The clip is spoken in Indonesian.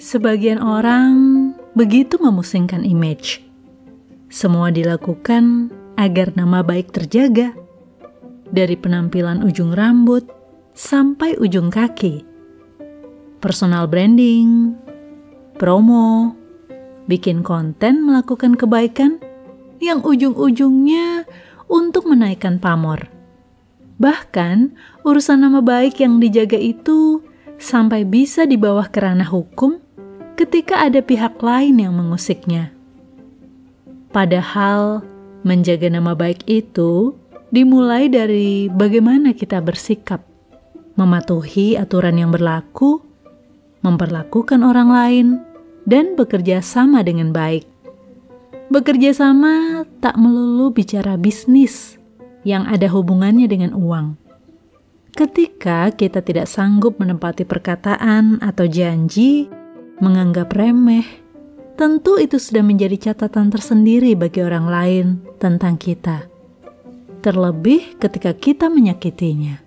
Sebagian orang begitu memusingkan image. Semua dilakukan agar nama baik terjaga, dari penampilan ujung rambut sampai ujung kaki. Personal branding, promo, bikin konten melakukan kebaikan yang ujung-ujungnya untuk menaikkan pamor. Bahkan, urusan nama baik yang dijaga itu sampai bisa di bawah kerana hukum ketika ada pihak lain yang mengusiknya. Padahal, menjaga nama baik itu dimulai dari bagaimana kita bersikap, mematuhi aturan yang berlaku, memperlakukan orang lain, dan bekerja sama dengan baik. Bekerja sama tak melulu bicara bisnis yang ada hubungannya dengan uang. Ketika kita tidak sanggup menempati perkataan atau janji, menganggap remeh, tentu itu sudah menjadi catatan tersendiri bagi orang lain tentang kita. Terlebih ketika kita menyakitinya.